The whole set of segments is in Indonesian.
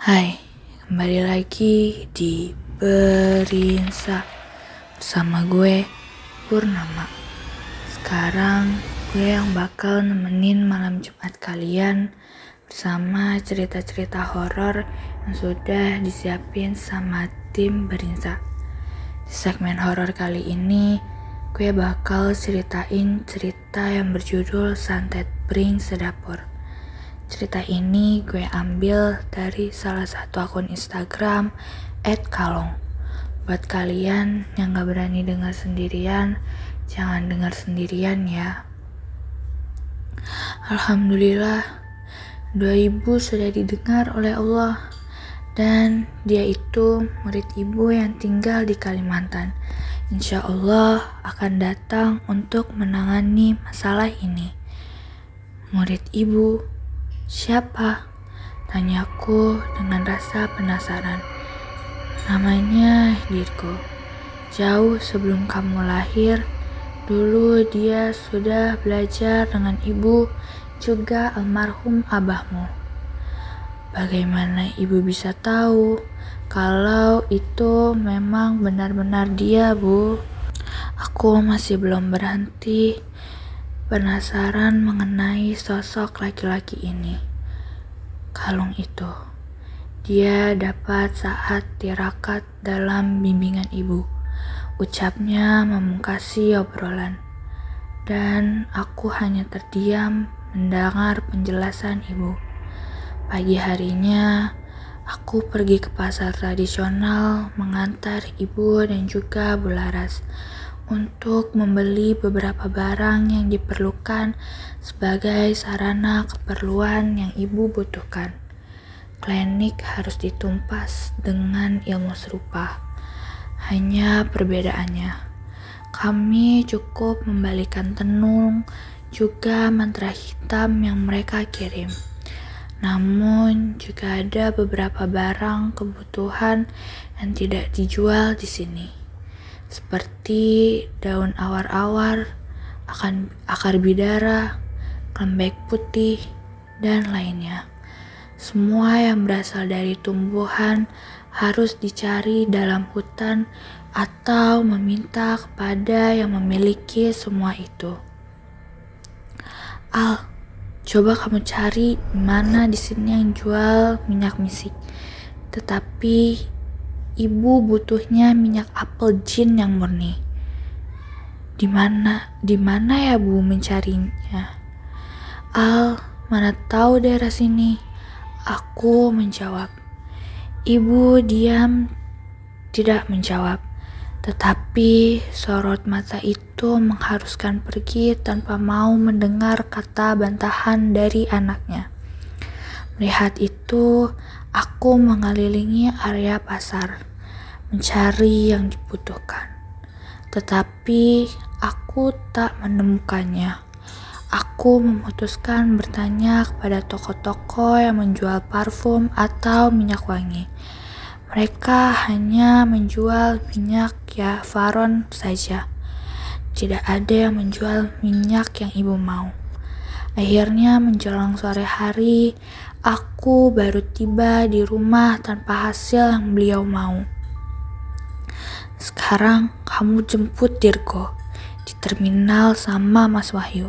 Hai, kembali lagi di Berinsa Bersama gue, Purnama. Sekarang gue yang bakal nemenin malam Jumat kalian Bersama cerita-cerita horor yang sudah disiapin sama tim Berinsa Di segmen horor kali ini Gue bakal ceritain cerita yang berjudul Santet Bring Sedapur Cerita ini gue ambil dari salah satu akun Instagram @kalong. Buat kalian yang gak berani dengar sendirian, jangan dengar sendirian ya. Alhamdulillah, doa ibu sudah didengar oleh Allah dan dia itu murid ibu yang tinggal di Kalimantan. Insya Allah akan datang untuk menangani masalah ini. Murid ibu Siapa? Tanyaku dengan rasa penasaran. Namanya Dirko. Jauh sebelum kamu lahir, dulu dia sudah belajar dengan ibu juga almarhum abahmu. Bagaimana ibu bisa tahu kalau itu memang benar-benar dia, Bu? Aku masih belum berhenti penasaran mengenai sosok laki-laki ini. Kalung itu, dia dapat saat tirakat dalam bimbingan ibu. Ucapnya memungkasi obrolan, dan aku hanya terdiam mendengar penjelasan ibu. Pagi harinya, aku pergi ke pasar tradisional mengantar ibu dan juga Bularas untuk membeli beberapa barang yang diperlukan sebagai sarana keperluan yang ibu butuhkan. Klinik harus ditumpas dengan ilmu serupa. Hanya perbedaannya, kami cukup membalikan tenung juga mantra hitam yang mereka kirim. Namun juga ada beberapa barang kebutuhan yang tidak dijual di sini seperti daun awar-awar, akan akar bidara, lembek putih, dan lainnya. Semua yang berasal dari tumbuhan harus dicari dalam hutan atau meminta kepada yang memiliki semua itu. Al, coba kamu cari mana di sini yang jual minyak misik. Tetapi Ibu butuhnya minyak apel jin yang murni. Di mana, di mana ya Bu mencarinya? Al, mana tahu daerah sini? Aku menjawab. Ibu diam, tidak menjawab. Tetapi sorot mata itu mengharuskan pergi tanpa mau mendengar kata bantahan dari anaknya. Melihat itu, aku mengelilingi area pasar mencari yang dibutuhkan. Tetapi aku tak menemukannya. Aku memutuskan bertanya kepada toko-toko yang menjual parfum atau minyak wangi. Mereka hanya menjual minyak ya Varon saja. Tidak ada yang menjual minyak yang ibu mau. Akhirnya menjelang sore hari, aku baru tiba di rumah tanpa hasil yang beliau mau. Sekarang kamu jemput Dirgo di terminal sama Mas Wahyu.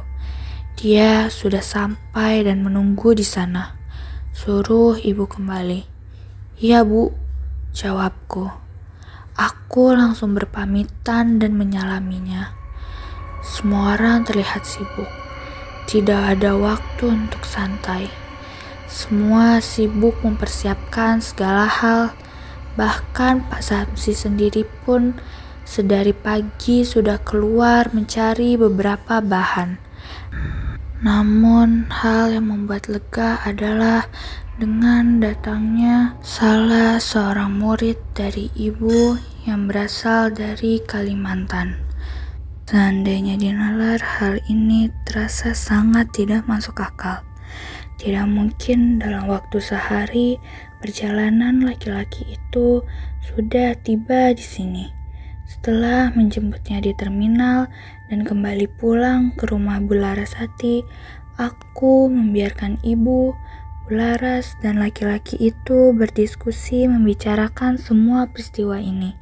Dia sudah sampai dan menunggu di sana. Suruh ibu kembali. Iya bu, jawabku. Aku langsung berpamitan dan menyalaminya. Semua orang terlihat sibuk. Tidak ada waktu untuk santai. Semua sibuk mempersiapkan segala hal Bahkan Pak Samsi sendiri pun sedari pagi sudah keluar mencari beberapa bahan. Namun hal yang membuat lega adalah dengan datangnya salah seorang murid dari ibu yang berasal dari Kalimantan. Seandainya dinalar, hal ini terasa sangat tidak masuk akal. Tidak mungkin dalam waktu sehari Perjalanan laki-laki itu sudah tiba di sini. Setelah menjemputnya di terminal dan kembali pulang ke rumah Bularasati, aku membiarkan ibu Bularas dan laki-laki itu berdiskusi membicarakan semua peristiwa ini.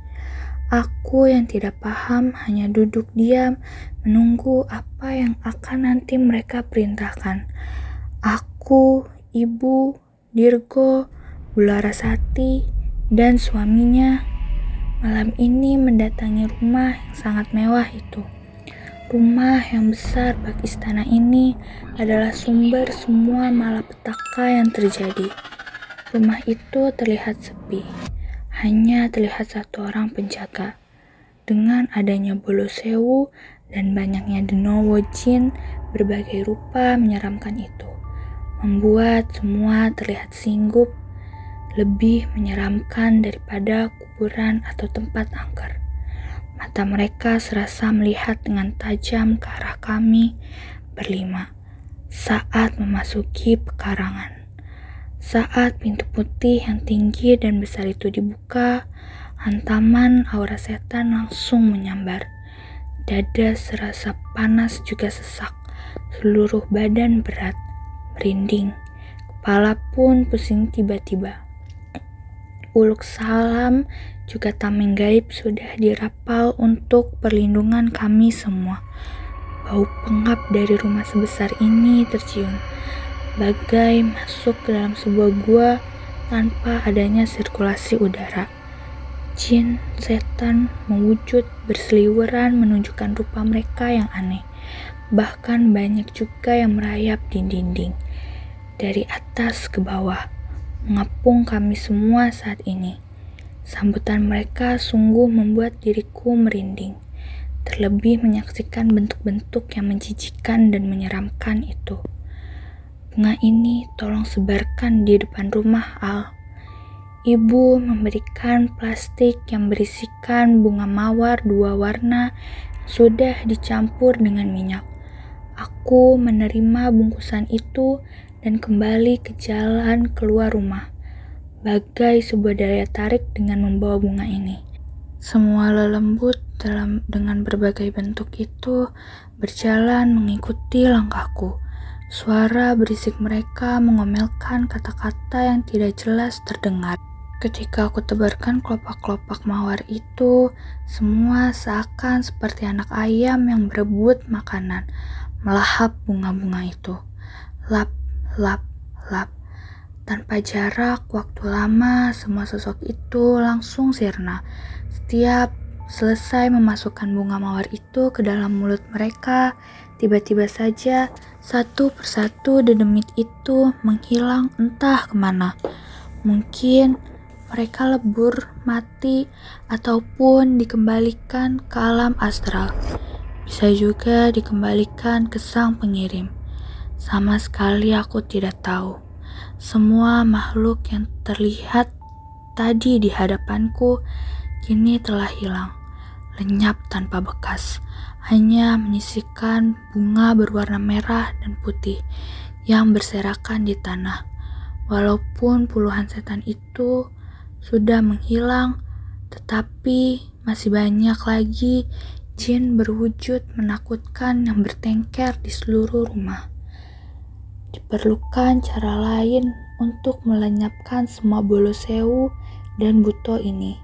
Aku yang tidak paham hanya duduk diam menunggu apa yang akan nanti mereka perintahkan. Aku, ibu, Dirgo, Bularasati, dan suaminya malam ini mendatangi rumah yang sangat mewah itu. Rumah yang besar bak istana ini adalah sumber semua malapetaka yang terjadi. Rumah itu terlihat sepi, hanya terlihat satu orang penjaga. Dengan adanya bolo sewu dan banyaknya denowo jin berbagai rupa menyeramkan itu, membuat semua terlihat singgup, lebih menyeramkan daripada kuburan atau tempat angker. Mata mereka serasa melihat dengan tajam ke arah kami berlima saat memasuki pekarangan. Saat pintu putih yang tinggi dan besar itu dibuka, hantaman aura setan langsung menyambar. Dada serasa panas juga sesak, seluruh badan berat, merinding, kepala pun pusing tiba-tiba. Uluk salam juga tameng gaib sudah dirapal untuk perlindungan kami semua. Bau pengap dari rumah sebesar ini tercium, bagai masuk ke dalam sebuah gua tanpa adanya sirkulasi udara. Jin, setan, mewujud berseliweran menunjukkan rupa mereka yang aneh. Bahkan banyak juga yang merayap di dinding. Dari atas ke bawah, mengapung kami semua saat ini. Sambutan mereka sungguh membuat diriku merinding, terlebih menyaksikan bentuk-bentuk yang menjijikan dan menyeramkan itu. Bunga ini tolong sebarkan di depan rumah Al. Ibu memberikan plastik yang berisikan bunga mawar dua warna sudah dicampur dengan minyak. Aku menerima bungkusan itu dan kembali ke jalan keluar rumah bagai sebuah daya tarik dengan membawa bunga ini. Semua lelembut dalam dengan berbagai bentuk itu berjalan mengikuti langkahku. Suara berisik mereka mengomelkan kata-kata yang tidak jelas terdengar. Ketika aku tebarkan kelopak-kelopak mawar itu, semua seakan seperti anak ayam yang berebut makanan, melahap bunga-bunga itu. Lap, lap, lap. Tanpa jarak waktu lama, semua sosok itu langsung sirna. Setiap selesai memasukkan bunga mawar itu ke dalam mulut mereka, tiba-tiba saja satu persatu dedemit itu menghilang entah ke mana. Mungkin mereka lebur, mati, ataupun dikembalikan ke alam astral. Bisa juga dikembalikan ke sang pengirim. Sama sekali aku tidak tahu. Semua makhluk yang terlihat tadi di hadapanku kini telah hilang, lenyap tanpa bekas, hanya menyisikan bunga berwarna merah dan putih yang berserakan di tanah. Walaupun puluhan setan itu sudah menghilang, tetapi masih banyak lagi jin berwujud menakutkan yang bertengkar di seluruh rumah. Diperlukan cara lain untuk melenyapkan semua bolo sewu dan buto ini.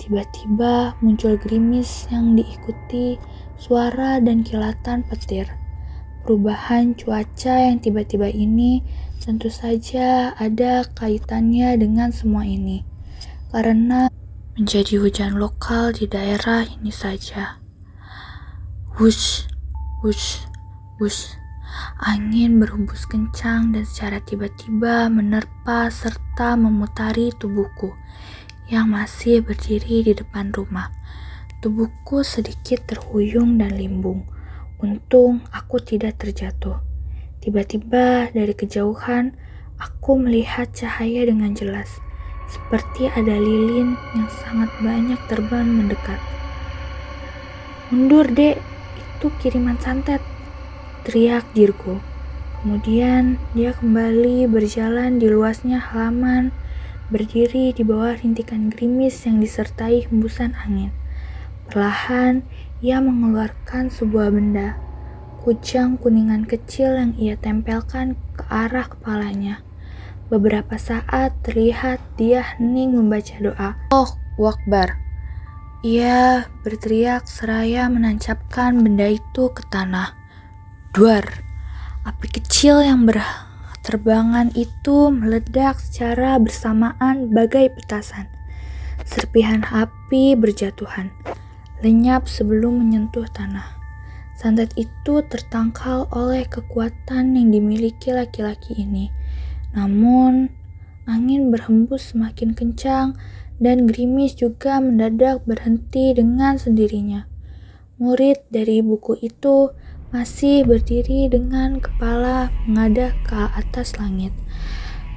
Tiba-tiba muncul gerimis yang diikuti suara dan kilatan petir. Perubahan cuaca yang tiba-tiba ini tentu saja ada kaitannya dengan semua ini. Karena menjadi hujan lokal di daerah ini saja. Wush, wush, wush. Angin berhembus kencang dan secara tiba-tiba menerpa serta memutari tubuhku yang masih berdiri di depan rumah. Tubuhku sedikit terhuyung dan limbung. Untung aku tidak terjatuh. Tiba-tiba dari kejauhan aku melihat cahaya dengan jelas, seperti ada lilin yang sangat banyak terbang mendekat. Mundur, Dek. Itu kiriman santet teriak Dirgo. Kemudian dia kembali berjalan di luasnya halaman, berdiri di bawah rintikan gerimis yang disertai hembusan angin. Perlahan, ia mengeluarkan sebuah benda, kujang kuningan kecil yang ia tempelkan ke arah kepalanya. Beberapa saat terlihat dia hening membaca doa. Oh, wakbar. Ia berteriak seraya menancapkan benda itu ke tanah. Duar. Api kecil yang berterbangan itu meledak secara bersamaan bagai petasan. Serpihan api berjatuhan, lenyap sebelum menyentuh tanah. Santet itu tertangkal oleh kekuatan yang dimiliki laki-laki ini namun, angin berhembus semakin kencang dan gerimis juga mendadak berhenti dengan sendirinya. Murid dari buku itu masih berdiri dengan kepala mengadah ke atas langit.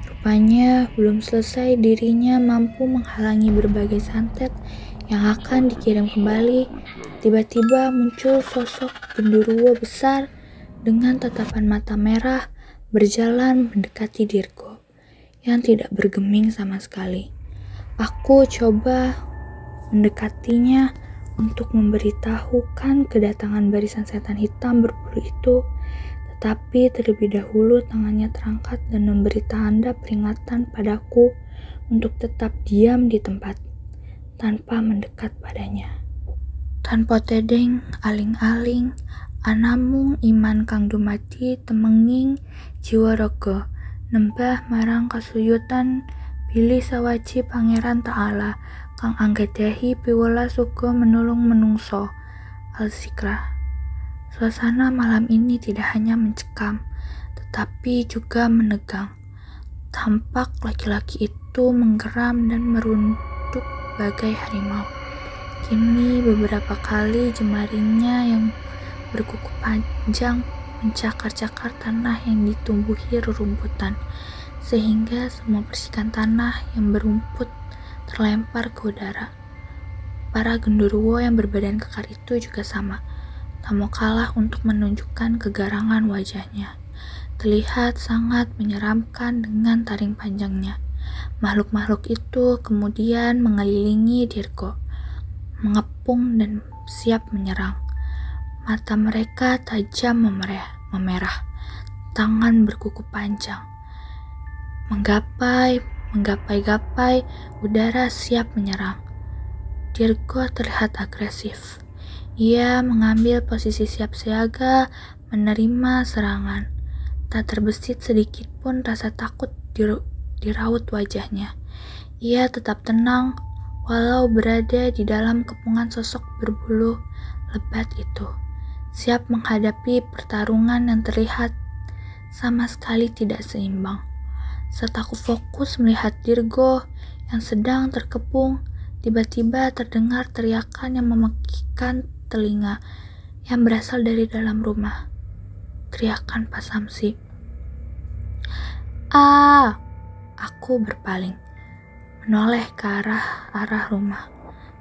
Rupanya belum selesai dirinya mampu menghalangi berbagai santet yang akan dikirim kembali. Tiba-tiba muncul sosok genderuwo besar dengan tatapan mata merah berjalan mendekati Dirgo yang tidak bergeming sama sekali. Aku coba mendekatinya untuk memberitahukan kedatangan barisan setan hitam berbulu itu, tetapi terlebih dahulu tangannya terangkat dan memberi tanda peringatan padaku untuk tetap diam di tempat tanpa mendekat padanya. Tanpa tedeng, aling-aling, anamung iman kang dumati temenging jiwa raga nembah marang kasuyutan bilih sawaji pangeran ta'ala kang anggadahi piwala suga menolong menungso al-zikra suasana malam ini tidak hanya mencekam tetapi juga menegang. Tampak laki-laki itu menggeram dan merunduk bagai harimau. Kini beberapa kali jemarinya yang berkuku panjang mencakar-cakar tanah yang ditumbuhi rerumputan, sehingga semua persikan tanah yang berumput terlempar ke udara. Para genderuwo yang berbadan kekar itu juga sama, tak mau kalah untuk menunjukkan kegarangan wajahnya. Terlihat sangat menyeramkan dengan taring panjangnya. Makhluk-makhluk itu kemudian mengelilingi Dirgo, mengepung dan siap menyerang. Mata mereka tajam memerah, memerah, tangan berkuku panjang. Menggapai, menggapai-gapai, udara siap menyerang. Dirgo terlihat agresif. Ia mengambil posisi siap siaga, menerima serangan. Tak terbesit sedikit pun rasa takut diraut wajahnya. Ia tetap tenang, walau berada di dalam kepungan sosok berbulu lebat itu siap menghadapi pertarungan yang terlihat sama sekali tidak seimbang. Saat aku fokus melihat Dirgo yang sedang terkepung, tiba-tiba terdengar teriakan yang memekikkan telinga yang berasal dari dalam rumah. Teriakan Pak Samsi. Ah! Aku berpaling, menoleh ke arah arah rumah,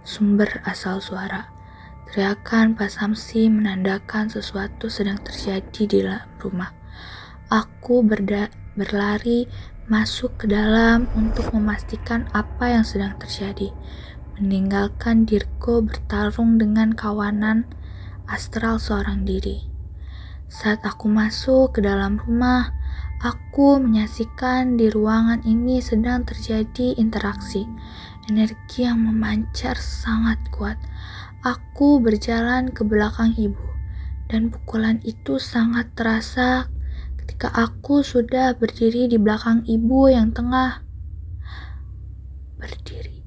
sumber asal suara. Teriakan Pak Samsi menandakan sesuatu sedang terjadi di dalam rumah. Aku berda berlari masuk ke dalam untuk memastikan apa yang sedang terjadi. Meninggalkan Dirko bertarung dengan kawanan astral seorang diri. Saat aku masuk ke dalam rumah, aku menyaksikan di ruangan ini sedang terjadi interaksi. Energi yang memancar sangat kuat Aku berjalan ke belakang ibu, dan pukulan itu sangat terasa ketika aku sudah berdiri di belakang ibu yang tengah berdiri.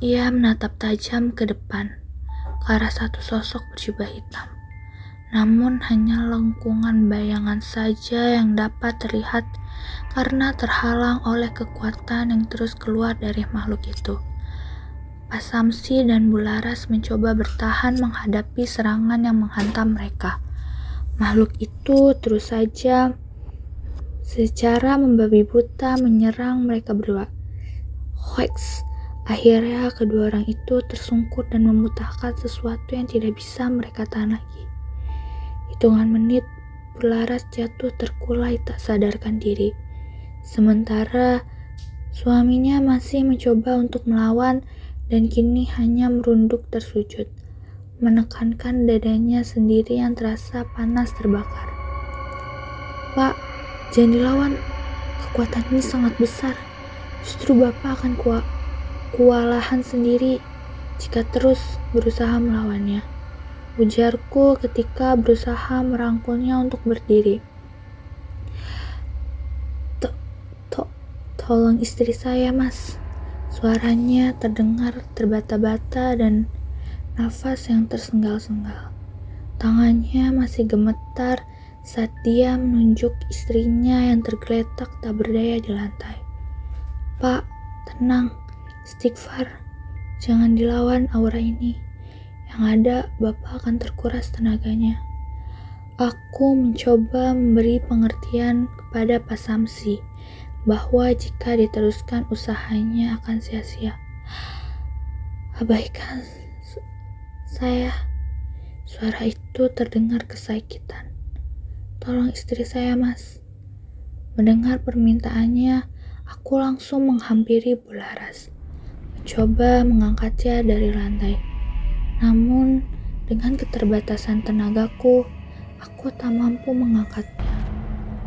Ia menatap tajam ke depan, ke arah satu sosok berjubah hitam. Namun hanya lengkungan bayangan saja yang dapat terlihat karena terhalang oleh kekuatan yang terus keluar dari makhluk itu. Pak Samsi dan Bularas mencoba bertahan menghadapi serangan yang menghantam mereka. Makhluk itu terus saja secara membabi buta menyerang mereka berdua. Hoeks! Akhirnya kedua orang itu tersungkur dan memutahkan sesuatu yang tidak bisa mereka tahan lagi. Hitungan menit, Bularas jatuh terkulai tak sadarkan diri. Sementara suaminya masih mencoba untuk melawan, dan kini hanya merunduk tersujud, menekankan dadanya sendiri yang terasa panas terbakar. Pak, jangan dilawan. Kekuatan ini sangat besar. Justru Bapak akan kuat kewalahan sendiri jika terus berusaha melawannya. Ujarku ketika berusaha merangkulnya untuk berdiri. To, to, tolong istri saya, Mas. Suaranya terdengar terbata-bata dan nafas yang tersenggal-senggal. Tangannya masih gemetar saat dia menunjuk istrinya yang tergeletak tak berdaya di lantai. Pak, tenang, istighfar, jangan dilawan aura ini. Yang ada, Bapak akan terkuras tenaganya. Aku mencoba memberi pengertian kepada Pak Samsi bahwa jika diteruskan usahanya akan sia-sia. Abaikan saya. Suara itu terdengar kesakitan. Tolong istri saya, Mas. Mendengar permintaannya, aku langsung menghampiri Bularas. Mencoba mengangkatnya dari lantai. Namun, dengan keterbatasan tenagaku, aku tak mampu mengangkatnya.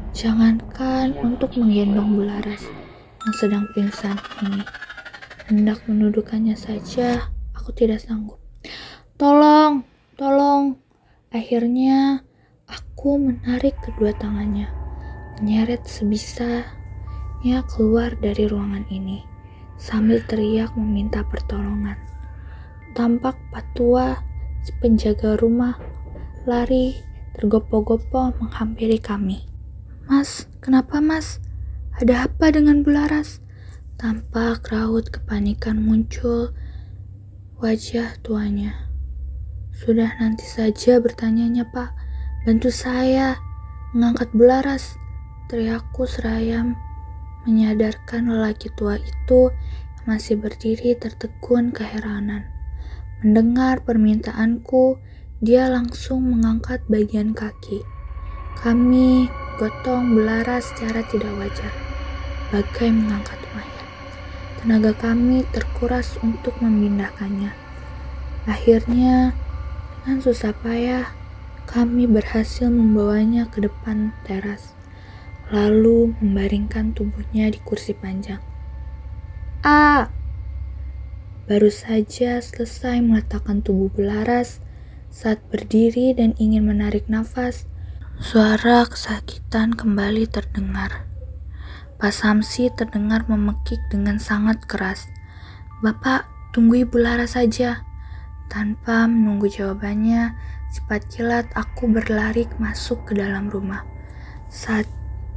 Jangankan untuk menggendong Bularas yang sedang pingsan ini. Hendak menuduhkannya saja, aku tidak sanggup. Tolong, tolong. Akhirnya, Aku menarik kedua tangannya, menyeret sebisanya keluar dari ruangan ini, sambil teriak meminta pertolongan. Tampak patua penjaga rumah lari tergopoh-gopoh menghampiri kami. Mas, kenapa mas? Ada apa dengan Bularas? Tampak raut kepanikan muncul wajah tuanya. Sudah nanti saja bertanyanya pak, Bantu saya mengangkat belaras, teriakku serayam menyadarkan lelaki tua itu yang masih berdiri tertegun keheranan. Mendengar permintaanku, dia langsung mengangkat bagian kaki. Kami gotong belaras secara tidak wajar, bagai mengangkat mayat. Tenaga kami terkuras untuk memindahkannya. Akhirnya, dengan susah payah, kami berhasil membawanya ke depan teras, lalu membaringkan tubuhnya di kursi panjang. A. Baru saja selesai meletakkan tubuh Belaras, saat berdiri dan ingin menarik nafas, suara kesakitan kembali terdengar. Pak Samsi terdengar memekik dengan sangat keras. Bapak, tunggu Ibu Laras saja. Tanpa menunggu jawabannya, Cepat kilat aku berlari masuk ke dalam rumah. Saat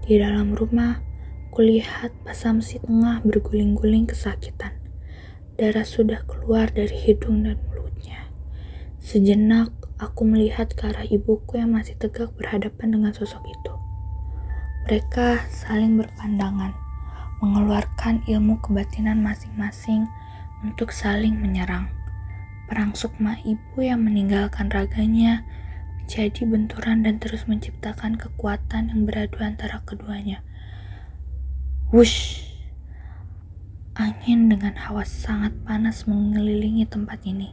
di dalam rumah, kulihat Pak Samsi tengah berguling-guling kesakitan. Darah sudah keluar dari hidung dan mulutnya. Sejenak, aku melihat ke arah ibuku yang masih tegak berhadapan dengan sosok itu. Mereka saling berpandangan, mengeluarkan ilmu kebatinan masing-masing untuk saling menyerang. Perang sukma ibu yang meninggalkan raganya menjadi benturan dan terus menciptakan kekuatan yang beradu antara keduanya. Wush! Angin dengan hawa sangat panas mengelilingi tempat ini.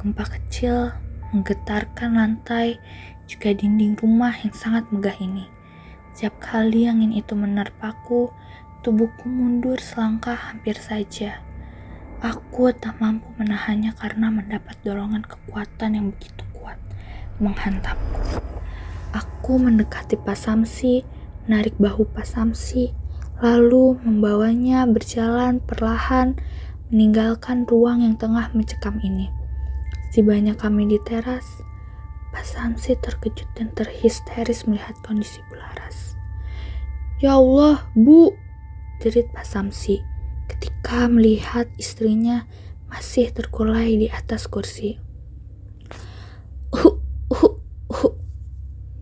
Gempa kecil menggetarkan lantai juga dinding rumah yang sangat megah ini. Setiap kali angin itu menerpaku, tubuhku mundur selangkah hampir saja. Aku tak mampu menahannya karena mendapat dorongan kekuatan yang begitu kuat menghantamku. Aku mendekati Pak Samsi, menarik bahu Pak Samsi, lalu membawanya berjalan perlahan meninggalkan ruang yang tengah mencekam ini. Setibanya kami di teras, Pak Samsi terkejut dan terhisteris melihat kondisi Bularas. Ya Allah, Bu, jerit Pak Samsi ketika melihat istrinya masih terkulai di atas kursi. Uh, uh, uh.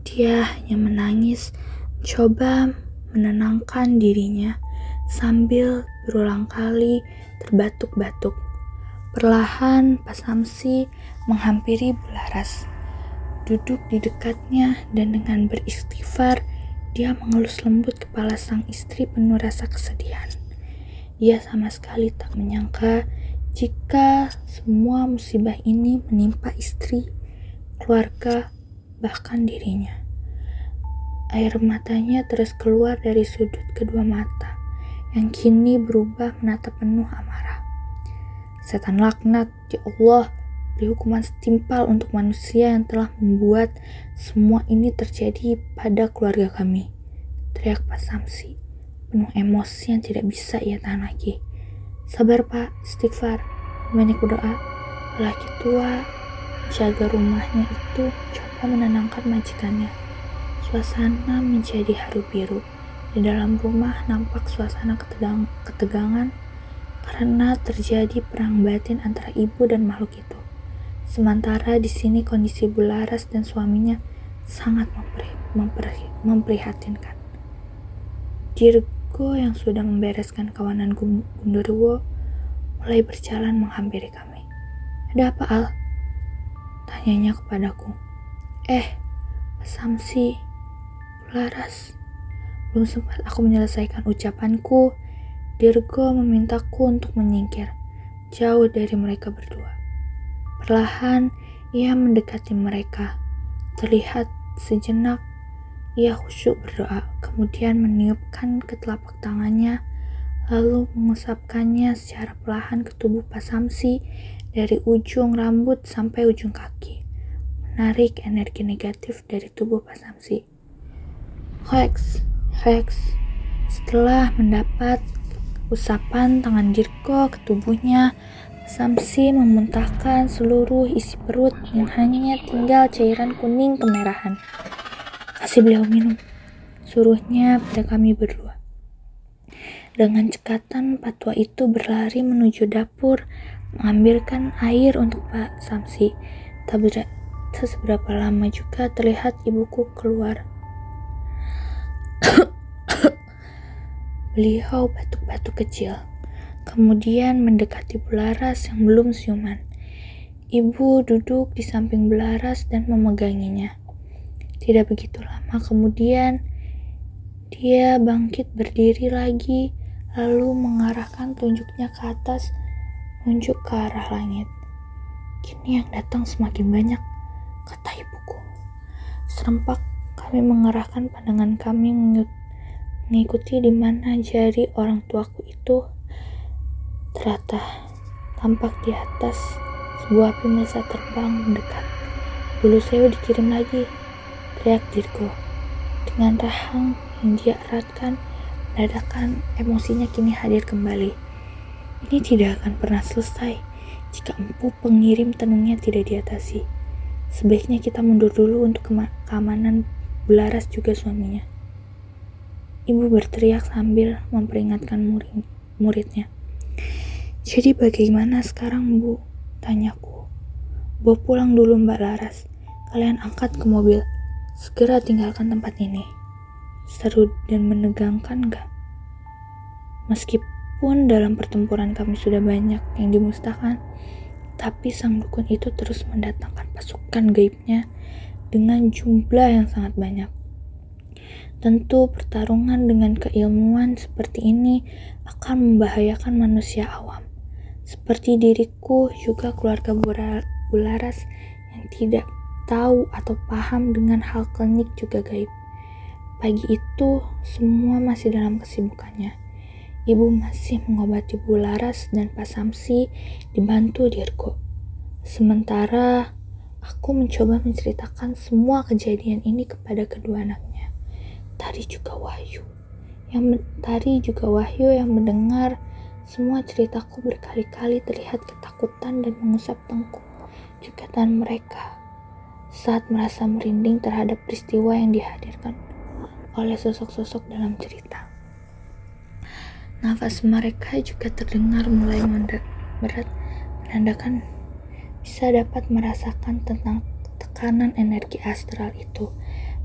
Dia hanya menangis, mencoba menenangkan dirinya sambil berulang kali terbatuk-batuk. Perlahan Pak Samsi menghampiri Bularas. Duduk di dekatnya dan dengan beristighfar, dia mengelus lembut kepala sang istri penuh rasa kesedihan. Ia sama sekali tak menyangka jika semua musibah ini menimpa istri, keluarga, bahkan dirinya. Air matanya terus keluar dari sudut kedua mata, yang kini berubah menatap penuh amarah. Setan laknat, ya Allah, beri hukuman setimpal untuk manusia yang telah membuat semua ini terjadi pada keluarga kami. Teriak Pak Samsi, penuh emosi yang tidak bisa ia tahan lagi. Sabar Pak, istighfar, banyak berdoa. Laki tua jaga rumahnya itu coba menenangkan majikannya. Suasana menjadi haru biru. Di dalam rumah nampak suasana ketegang ketegangan karena terjadi perang batin antara ibu dan makhluk itu. Sementara di sini kondisi Bularas dan suaminya sangat memprihatinkan. Dirgo yang sudah membereskan kawanan Gundurwo mulai berjalan menghampiri kami. Ada apa Al? Tanyanya kepadaku. Eh, Samsi, Laras. Belum sempat aku menyelesaikan ucapanku, Dirgo memintaku untuk menyingkir, jauh dari mereka berdua. Perlahan, ia mendekati mereka. Terlihat sejenak, ia khusyuk berdoa, kemudian meniupkan ke telapak tangannya, lalu mengusapkannya secara perlahan ke tubuh Pasamsi dari ujung rambut sampai ujung kaki, menarik energi negatif dari tubuh Pasamsi. Hex, Hex. Setelah mendapat usapan tangan Dirko ke tubuhnya, Samsi memuntahkan seluruh isi perut yang hanya tinggal cairan kuning kemerahan. Kasih beliau minum, suruhnya pada kami berdua. Dengan cekatan, patwa itu berlari menuju dapur, mengambilkan air untuk Pak Samsi. Tak, seberapa lama juga terlihat ibuku keluar Beliau batuk-batuk kecil, kemudian mendekati Bularas yang belum siuman. Ibu duduk di samping Bularas dan memeganginya. Tidak begitu lama kemudian, dia bangkit berdiri lagi, lalu mengarahkan tunjuknya ke atas, menunjuk ke arah langit. Kini yang datang semakin banyak, kata ibuku. Serempak kami mengarahkan pandangan kami mengikuti di mana jari orang tuaku itu terata tampak di atas sebuah api masa terbang mendekat. Bulu saya dikirim lagi, Dirgo. Dengan rahang yang dia eratkan, mendadak emosinya kini hadir kembali. Ini tidak akan pernah selesai jika empu pengirim tenungnya tidak diatasi. Sebaiknya kita mundur dulu untuk keamanan Bularas juga suaminya. Ibu berteriak sambil memperingatkan murid, muridnya. Jadi bagaimana sekarang bu? Tanyaku. Bawa pulang dulu mbak Laras. Kalian angkat ke mobil. Segera tinggalkan tempat ini. Seru dan menegangkan gak? Meskipun dalam pertempuran kami sudah banyak yang dimusnahkan, tapi sang dukun itu terus mendatangkan pasukan gaibnya dengan jumlah yang sangat banyak. Tentu pertarungan dengan keilmuan seperti ini akan membahayakan manusia awam. Seperti diriku juga keluarga Bularas yang tidak tahu atau paham dengan hal klinik juga gaib. Pagi itu semua masih dalam kesibukannya. Ibu masih mengobati Bularas dan Pak Samsi dibantu Dirgo. Sementara Aku mencoba menceritakan semua kejadian ini kepada kedua anaknya. Tadi juga Wahyu. Yang tadi juga Wahyu yang mendengar semua ceritaku berkali-kali terlihat ketakutan dan mengusap tengkuk jugatan mereka saat merasa merinding terhadap peristiwa yang dihadirkan oleh sosok-sosok dalam cerita. Nafas mereka juga terdengar mulai berat menandakan bisa dapat merasakan tentang tekanan energi astral itu,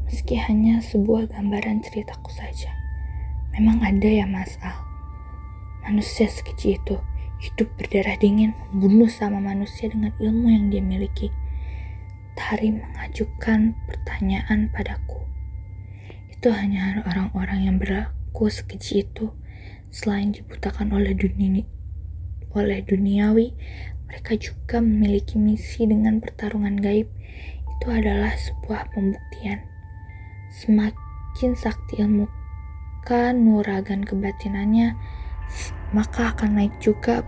meski hanya sebuah gambaran ceritaku saja. Memang ada ya Mas Al. Manusia sekecil itu hidup berdarah dingin, membunuh sama manusia dengan ilmu yang dia miliki. Tari mengajukan pertanyaan padaku. Itu hanya orang-orang yang berlaku sekecil itu selain dibutakan oleh dunia oleh duniawi mereka juga memiliki misi dengan pertarungan gaib. Itu adalah sebuah pembuktian. Semakin semakin sakti ilmu kanuragan kebatinannya, maka akan naik juga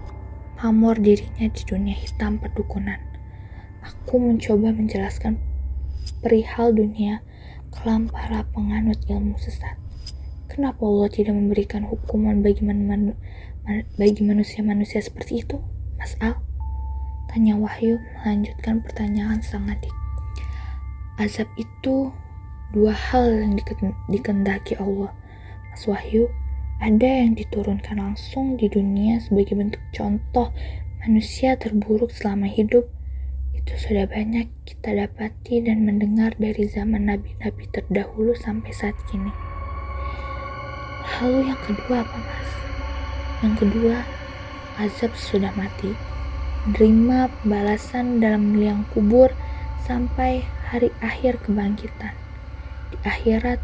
pamor dirinya di dunia hitam perdukunan. Aku mencoba menjelaskan perihal dunia kelam para penganut ilmu sesat. Kenapa Allah tidak memberikan hukuman bagi, man bagi manusia-manusia seperti itu, Mas Al? Tanya Wahyu melanjutkan pertanyaan sang adik. Azab itu dua hal yang dikendaki Allah. Mas Wahyu, ada yang diturunkan langsung di dunia sebagai bentuk contoh manusia terburuk selama hidup. Itu sudah banyak kita dapati dan mendengar dari zaman nabi-nabi terdahulu sampai saat kini. Lalu yang kedua apa mas? Yang kedua, azab sudah mati. Menerima balasan dalam liang kubur sampai hari akhir kebangkitan. Di akhirat,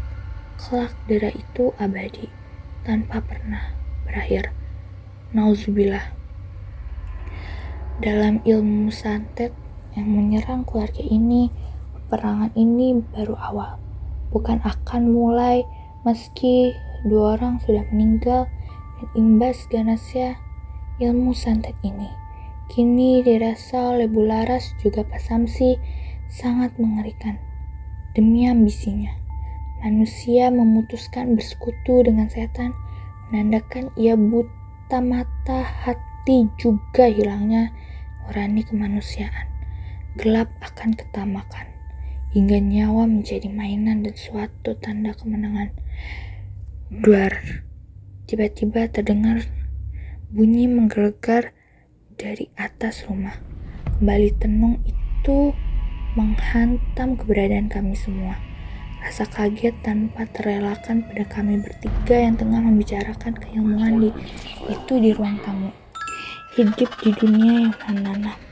kelak dera itu abadi tanpa pernah berakhir. Nauzubillah. Dalam ilmu santet yang menyerang keluarga ini, peperangan ini baru awal. Bukan akan mulai meski dua orang sudah meninggal dan imbas ganasnya ilmu santet ini. Kini dirasa oleh Bularas juga Pak Samsi sangat mengerikan demi ambisinya manusia memutuskan bersekutu dengan setan, menandakan ia buta mata hati juga hilangnya nurani kemanusiaan. Gelap akan ketamakan, hingga nyawa menjadi mainan dan suatu tanda kemenangan. Duar, tiba-tiba terdengar bunyi menggelegar dari atas rumah. Kembali tenung itu menghantam keberadaan kami semua. Rasa kaget tanpa terelakkan pada kami bertiga yang tengah membicarakan keilmuan di, itu di ruang tamu. Hidup di dunia yang menanam.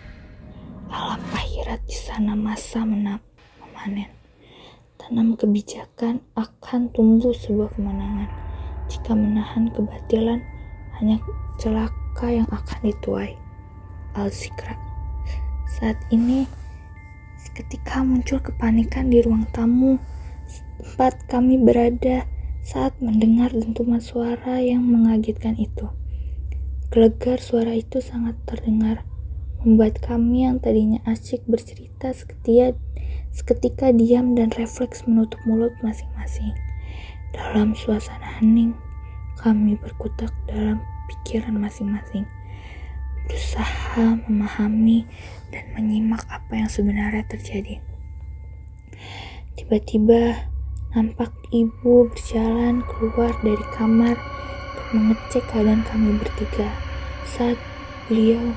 Alam akhirat di sana masa menap, memanen. Tanam kebijakan akan tumbuh sebuah kemenangan. Jika menahan kebatilan, hanya celaka yang akan dituai. Al-Zikra. Saat ini, ketika muncul kepanikan di ruang tamu, tempat kami berada saat mendengar dentuman suara yang mengagetkan itu. Gelegar suara itu sangat terdengar, membuat kami yang tadinya asyik bercerita seketia, seketika diam dan refleks menutup mulut masing-masing. Dalam suasana hening, kami berkutak dalam pikiran masing-masing, berusaha memahami dan menyimak apa yang sebenarnya terjadi. Tiba-tiba nampak ibu berjalan keluar dari kamar untuk mengecek keadaan kami bertiga. Saat beliau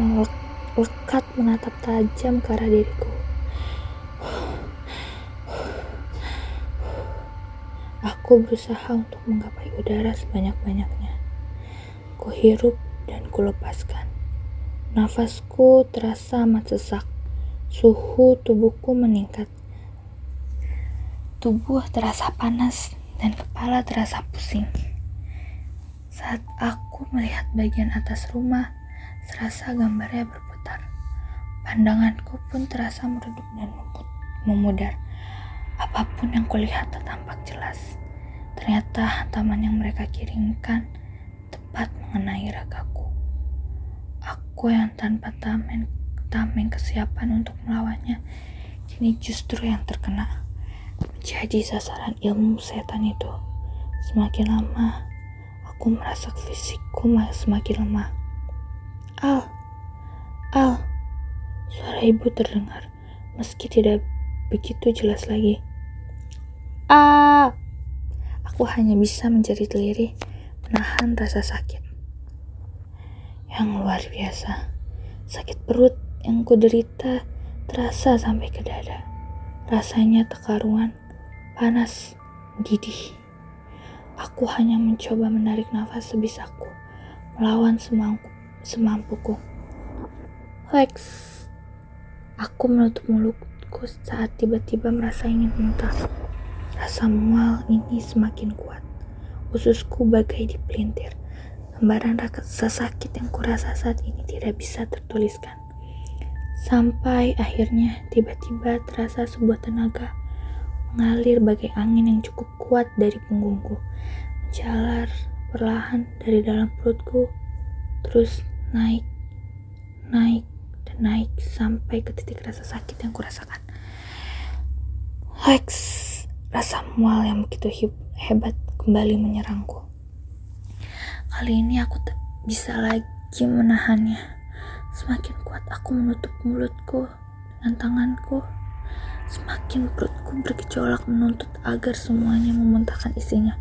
melekat menatap tajam ke arah diriku. Aku berusaha untuk menggapai udara sebanyak-banyaknya. Kuhirup dan kulepaskan. Nafasku terasa amat sesak. Suhu tubuhku meningkat. Tubuh terasa panas dan kepala terasa pusing. Saat aku melihat bagian atas rumah, serasa gambarnya berputar. Pandanganku pun terasa meredup dan memudar. Apa pun yang kulihat tak tampak jelas. Ternyata hantaman yang mereka kirimkan tepat mengenai ragaku. Aku yang tanpa tameng tameng kesiapan untuk melawannya, kini justru yang terkena. Menjadi sasaran ilmu setan itu. Semakin lama, aku merasa fisikku semakin lemah. Al, Al, suara ibu terdengar, meski tidak begitu jelas lagi. Ah, aku hanya bisa menjadi teliri, menahan rasa sakit. Yang luar biasa, sakit perut yang kuderita terasa sampai ke dada. Rasanya tak karuan, panas, didih. Aku hanya mencoba menarik nafas sebisaku, melawan semampu, semampuku. Lex, aku menutup mulutku saat tiba-tiba merasa ingin muntah. Rasa mual ini semakin kuat. Ususku bagai dipelintir. Gambaran rasa sakit yang kurasa saat ini tidak bisa tertuliskan. Sampai akhirnya tiba-tiba terasa sebuah tenaga mengalir bagai angin yang cukup kuat dari punggungku, menjalar perlahan dari dalam perutku, terus naik, naik, dan naik sampai ke titik rasa sakit yang kurasakan. Lex, rasa mual yang begitu hebat kembali menyerangku. Kali ini aku tak bisa lagi menahannya. Semakin kuat aku menutup mulutku dengan tanganku, semakin perutku bergejolak menuntut agar semuanya memuntahkan isinya.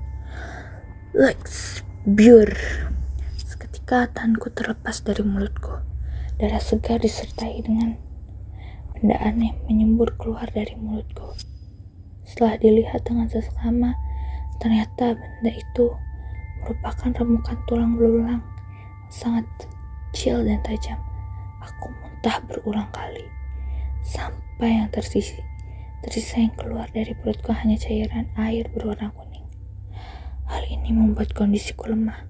Lex Bur. Seketika tanganku terlepas dari mulutku. Darah segar disertai dengan benda aneh menyembur keluar dari mulutku. Setelah dilihat dengan seksama, ternyata benda itu merupakan remukan tulang belulang sangat kecil dan tajam. Aku muntah berulang kali sampai yang tersisi tersisa yang keluar dari perutku hanya cairan air berwarna kuning. Hal ini membuat kondisiku lemah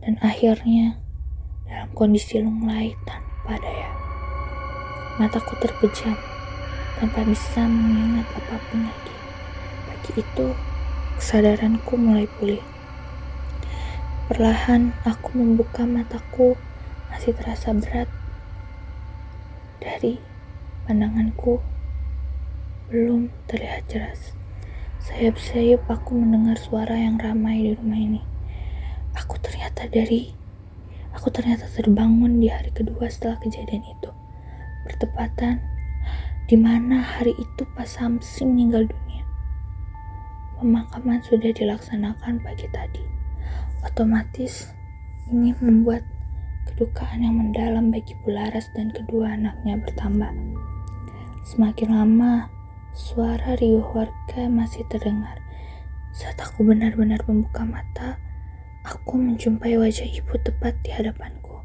dan akhirnya dalam kondisi lunglai tanpa daya. Mataku terpejam tanpa bisa mengingat apa pun lagi. Pagi itu kesadaranku mulai pulih. Perlahan aku membuka mataku masih terasa berat dari pandanganku belum terlihat jelas. Sayup-sayup aku mendengar suara yang ramai di rumah ini. Aku ternyata dari aku ternyata terbangun di hari kedua setelah kejadian itu. Bertepatan di mana hari itu Pak Samsi meninggal dunia. Pemakaman sudah dilaksanakan pagi tadi. Otomatis ini membuat Kedukaan yang mendalam bagi Bularas dan kedua anaknya bertambah. Semakin lama, suara riuh warga masih terdengar. Saat aku benar-benar membuka mata, aku menjumpai wajah ibu tepat di hadapanku.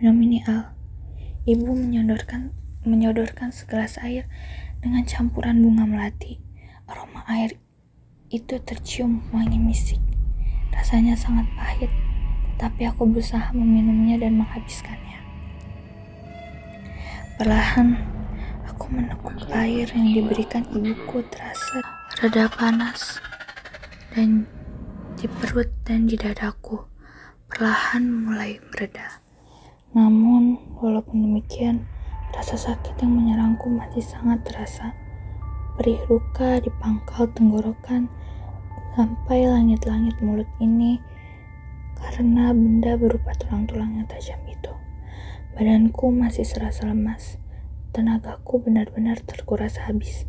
Minum ini Al. Ibu menyodorkan menyodorkan segelas air dengan campuran bunga melati. Aroma air itu tercium wangi misik. Rasanya sangat pahit tapi aku berusaha meminumnya dan menghabiskannya. Perlahan, aku menekuk air yang diberikan ibuku terasa reda panas dan di perut dan di dadaku perlahan mulai mereda. Namun, walaupun demikian, rasa sakit yang menyerangku masih sangat terasa. Perih luka di pangkal tenggorokan sampai langit-langit mulut ini karena benda berupa tulang-tulang yang tajam itu. Badanku masih serasa lemas. Tenagaku benar-benar terkuras habis.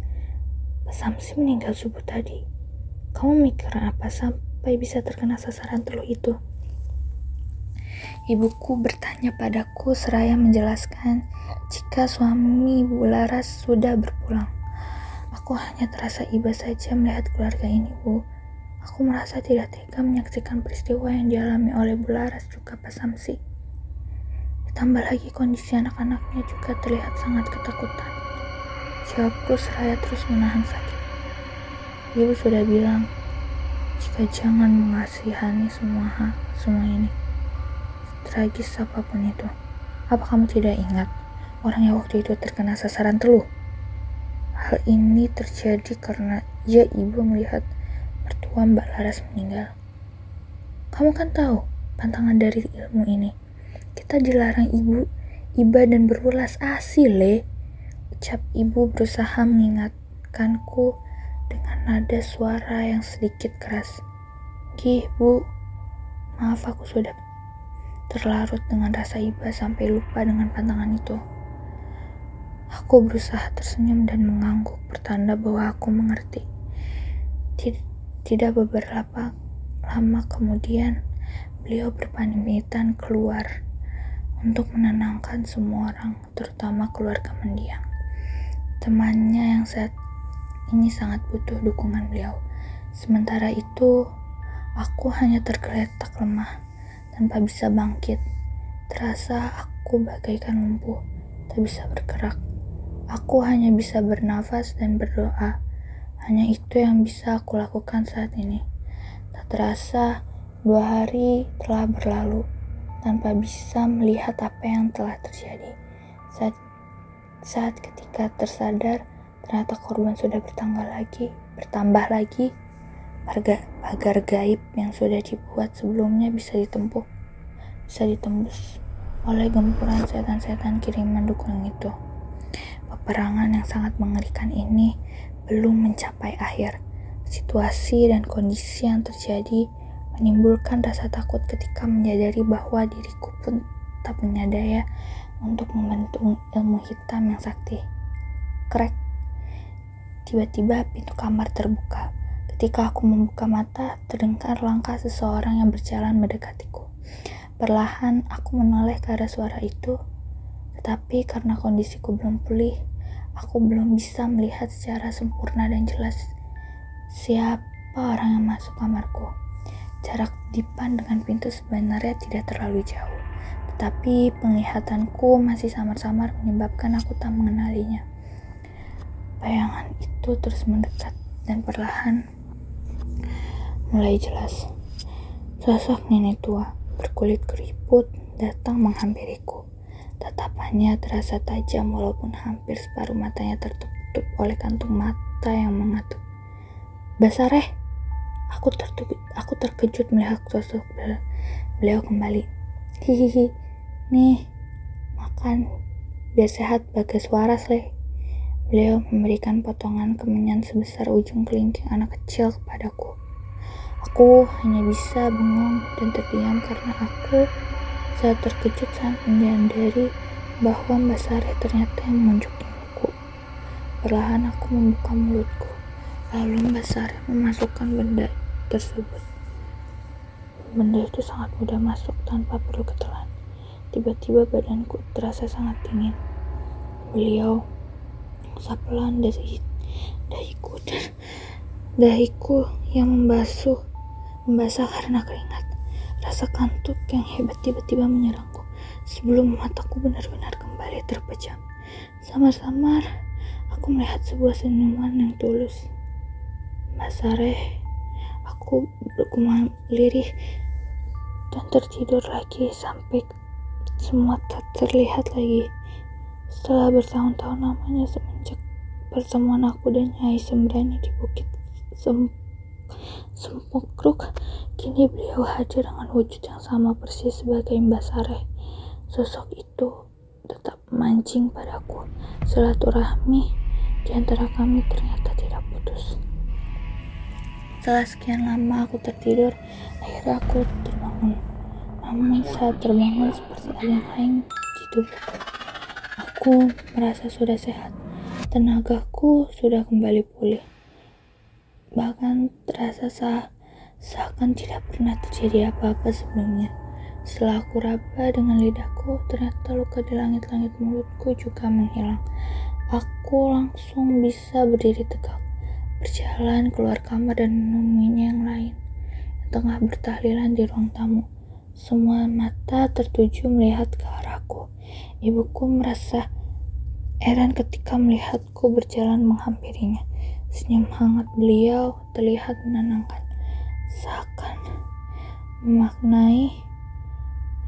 Samsi meninggal subuh tadi. Kamu mikir apa sampai bisa terkena sasaran teluh itu? Ibuku bertanya padaku seraya menjelaskan jika suami Bu Laras sudah berpulang. Aku hanya terasa iba saja melihat keluarga ini, Bu. Aku merasa tidak tega menyaksikan peristiwa yang dialami oleh Bularas juga Pak Samsi. Ditambah lagi kondisi anak-anaknya juga terlihat sangat ketakutan. Jawabku seraya terus menahan sakit. Ibu sudah bilang, jika jangan mengasihani semua semua ini, tragis apa pun itu. Apa kamu tidak ingat orang yang waktu itu terkena sasaran teluh? Hal ini terjadi karena ia ibu melihat mertua Mbak Laras meninggal. Kamu kan tahu pantangan dari ilmu ini. Kita dilarang ibu, iba dan berulas asih, le. Ucap ibu berusaha mengingatkanku dengan nada suara yang sedikit keras. Gih, bu. Maaf aku sudah terlarut dengan rasa iba sampai lupa dengan pantangan itu. Aku berusaha tersenyum dan mengangguk pertanda bahwa aku mengerti. Tidak beberapa lama kemudian, beliau berpamitan keluar untuk menenangkan semua orang, terutama keluarga mendiang. Temannya yang saat ini sangat butuh dukungan beliau. Sementara itu, aku hanya tergeletak lemah, tanpa bisa bangkit. Terasa aku bagaikan lumpuh, tak bisa bergerak. Aku hanya bisa bernafas dan berdoa hanya itu yang bisa aku lakukan saat ini. Tak terasa, dua hari telah berlalu tanpa bisa melihat apa yang telah terjadi. Saat, saat ketika tersadar, ternyata korban sudah bertambah lagi. Bertambah lagi, pagar gaib yang sudah dibuat sebelumnya bisa ditempuh, bisa ditembus oleh gempuran setan-setan kiriman dukun itu. Peperangan yang sangat mengerikan ini belum mencapai akhir. Situasi dan kondisi yang terjadi menimbulkan rasa takut ketika menyadari bahwa diriku pun tak punya daya untuk membantu ilmu hitam yang sakti. Krek Tiba-tiba pintu kamar terbuka. Ketika aku membuka mata, terdengar langkah seseorang yang berjalan mendekatiku. Perlahan aku menoleh ke arah suara itu, tetapi karena kondisiku belum pulih, aku belum bisa melihat secara sempurna dan jelas siapa orang yang masuk kamarku. Jarak dipan dengan pintu sebenarnya tidak terlalu jauh, tetapi penglihatanku masih samar-samar menyebabkan aku tak mengenalinya. Bayangan itu terus mendekat dan perlahan mulai jelas. Sosok nenek tua berkulit keriput datang menghampiriku. Tatapannya terasa tajam walaupun hampir separuh matanya tertutup oleh kantung mata yang mengatup. Basareh, aku terkejut, aku terkejut melihat sosok beliau kembali. Hihihi, nih, makan biar sehat bagas waras leh. Beliau memberikan potongan kemenyan sebesar ujung kelingking anak kecil kepadaku. Aku hanya bisa bengong dan terdiam karena aku saat terkejut saat menyadari bahwa Mbak Sari ternyata yang menunjuk ibuku. Perlahan aku membuka mulutku, lalu Mbak Sari memasukkan benda tersebut. Benda itu sangat mudah masuk tanpa perlu ketelan. Tiba-tiba badanku terasa sangat dingin. Beliau sapelan dari dahiku dan dahiku yang membasuh membasah karena keringat. Rasa kantuk yang hebat tiba-tiba menyerangku. Sebelum mataku benar-benar kembali terpejam. Samar-samar aku melihat sebuah senyuman yang tulus. Mbak aku bergumam lirih dan tertidur lagi sampai semua tak terlihat lagi setelah bertahun-tahun lamanya semenjak pertemuan aku dan Nyai Sembrani di Bukit Sem Sempokruk, kini beliau hadir dengan wujud yang sama persis sebagai Mbak Sareh. Sosok itu tetap mancing padaku. Silaturahmi di antara kami ternyata tidak putus. Setelah sekian lama aku tertidur, akhirnya aku terbangun. Namun saat terbangun seperti ada yang lain di tubuhku. Aku merasa sudah sehat. Tenagaku sudah kembali pulih. Bahkan terasa sah, seakan tidak pernah terjadi apa-apa sebelumnya. Setelah aku raba dengan lidahku, ternyata luka di langit-langit mulutku juga menghilang. Aku langsung bisa berdiri tegak, berjalan keluar kamar dan menemuinya yang lain yang tengah bertahlilan di ruang tamu. Semua mata tertuju melihat ke arahku. Ibuku merasa Heran ketika melihatku berjalan menghampirinya. Senyum hangat beliau terlihat menenangkan. Seakan memaknai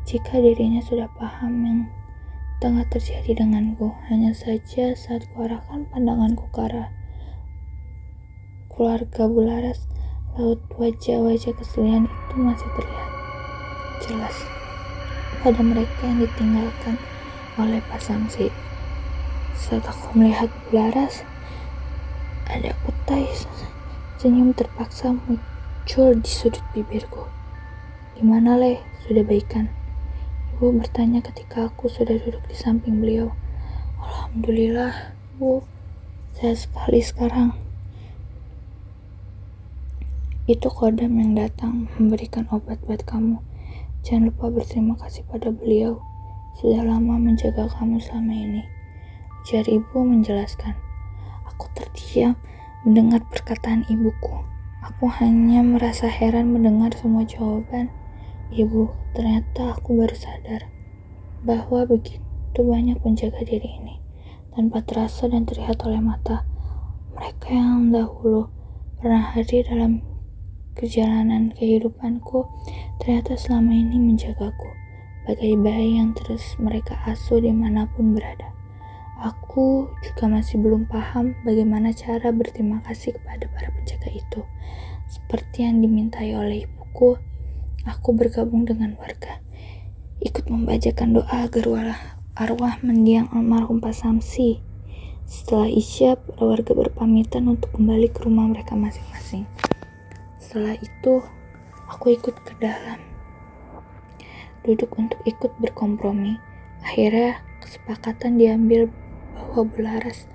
jika dirinya sudah paham yang tengah terjadi denganku. Hanya saja saat kuarahkan pandanganku ke arah keluarga Bularas, laut wajah-wajah kesedihan itu masih terlihat jelas pada mereka yang ditinggalkan oleh Pak Samsi. Saat aku melihat Bularas, ada utai senyum terpaksa muncul di sudut bibirku. Gimana Le? Sudah baikan? Ibu bertanya ketika aku sudah duduk di samping beliau. Alhamdulillah, Bu. Saya sekali sekarang. Itu kodam yang datang memberikan obat buat kamu. Jangan lupa berterima kasih pada beliau. Sudah lama menjaga kamu selama ini. Ujar ibu menjelaskan. Aku terdiam mendengar perkataan ibuku. Aku hanya merasa heran mendengar semua jawaban. Ibu, ternyata aku baru sadar bahwa begitu banyak penjaga diri ini tanpa terasa dan terlihat oleh mata. Mereka yang dahulu pernah hadir dalam perjalanan kehidupanku ternyata selama ini menjagaku bagai bayi yang terus mereka asuh di mana pun berada. Aku juga masih belum paham bagaimana cara berterima kasih kepada para penjaga itu. Seperti yang dimintai oleh ibuku, aku bergabung dengan warga. Ikut membacakan doa agar arwah mendiang almarhum Pak Samsi. Setelah Isya, para warga berpamitan untuk kembali ke rumah mereka masing-masing. Setelah itu, aku ikut ke dalam. Duduk untuk ikut berkompromi. Akhirnya, kesepakatan diambil bahwa Bularas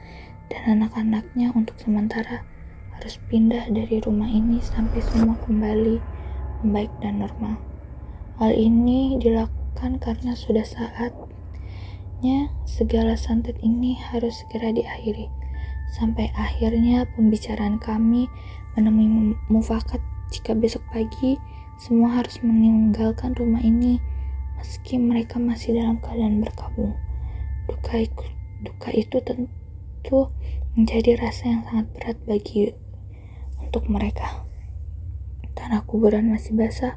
dan anak-anaknya untuk sementara harus pindah dari rumah ini sampai semua kembali membaik dan normal. Hal ini dilakukan karena sudah saatnya segala santet ini harus segera diakhiri. Sampai akhirnya pembicaraan kami menemui mufakat jika besok pagi semua harus meninggalkan rumah ini meski mereka masih dalam keadaan berkabung. Duka Duka itu tentu menjadi rasa yang sangat berat bagi untuk mereka. Tanah kuburan masih basah,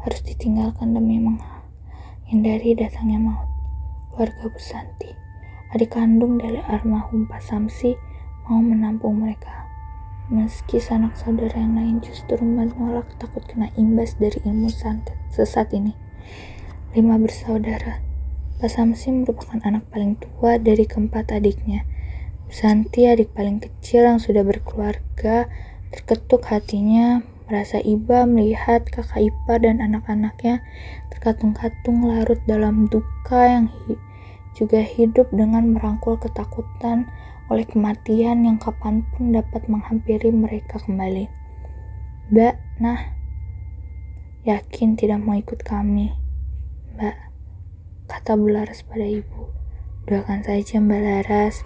harus ditinggalkan demi menghindari datangnya maut. Keluarga Busanti, adik kandung dari almarhum Pak Samsi, mau menampung mereka. Meski sanak saudara yang lain justru menolak takut kena imbas dari ilmu santet sesat ini. Lima bersaudara, Pak Samsi merupakan anak paling tua dari keempat adiknya. Santi adik paling kecil yang sudah berkeluarga, terketuk hatinya merasa iba melihat kakak ipar dan anak-anaknya terkatung-katung larut dalam duka yang hi juga hidup dengan merangkul ketakutan oleh kematian yang kapan pun dapat menghampiri mereka kembali. Mbak, nah, yakin tidak mau ikut kami. Mbak, kata Bularas pada ibu. Doakan saja Mbak Laras,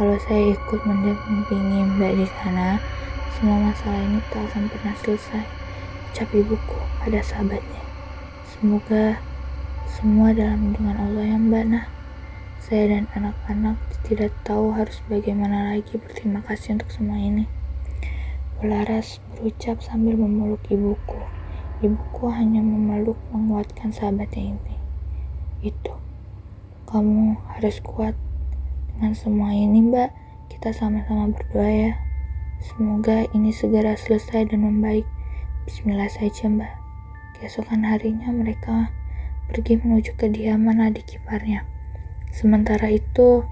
kalau saya ikut mendampingi Mbak di sana, semua masalah ini tak akan pernah selesai. Ucap ibuku pada sahabatnya. Semoga semua dalam lindungan Allah ya Mbak Nah. Saya dan anak-anak tidak tahu harus bagaimana lagi berterima kasih untuk semua ini. Bularas berucap sambil memeluk ibuku. Ibuku hanya memeluk menguatkan sahabatnya ini itu. Kamu harus kuat dengan semua ini, Mbak. Kita sama-sama berdoa ya. Semoga ini segera selesai dan membaik. Bismillah saja, Mbak. Keesokan harinya mereka pergi menuju kediaman adik kiparnya. Sementara itu,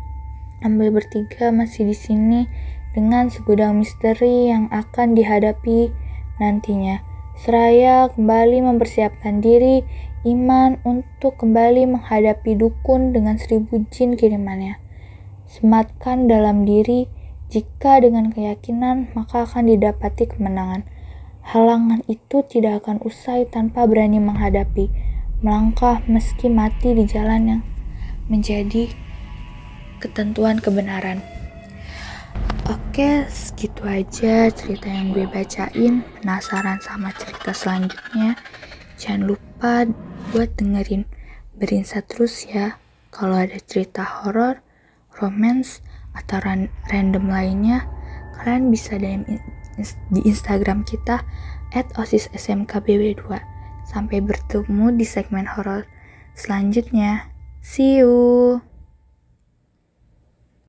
Ambil bertiga masih di sini dengan segudang misteri yang akan dihadapi nantinya. Seraya kembali mempersiapkan diri iman untuk kembali menghadapi dukun dengan seribu jin kirimannya. Sematkan dalam diri, jika dengan keyakinan maka akan didapati kemenangan. Halangan itu tidak akan usai tanpa berani menghadapi, melangkah meski mati di jalan yang menjadi ketentuan kebenaran. Oke, segitu aja cerita yang gue bacain. Penasaran sama cerita selanjutnya? Jangan lupa buat dengerin Berinsa terus ya kalau ada cerita horor, romance, atau random lainnya kalian bisa DM di Instagram kita at osissmkbw2 sampai bertemu di segmen horor selanjutnya see you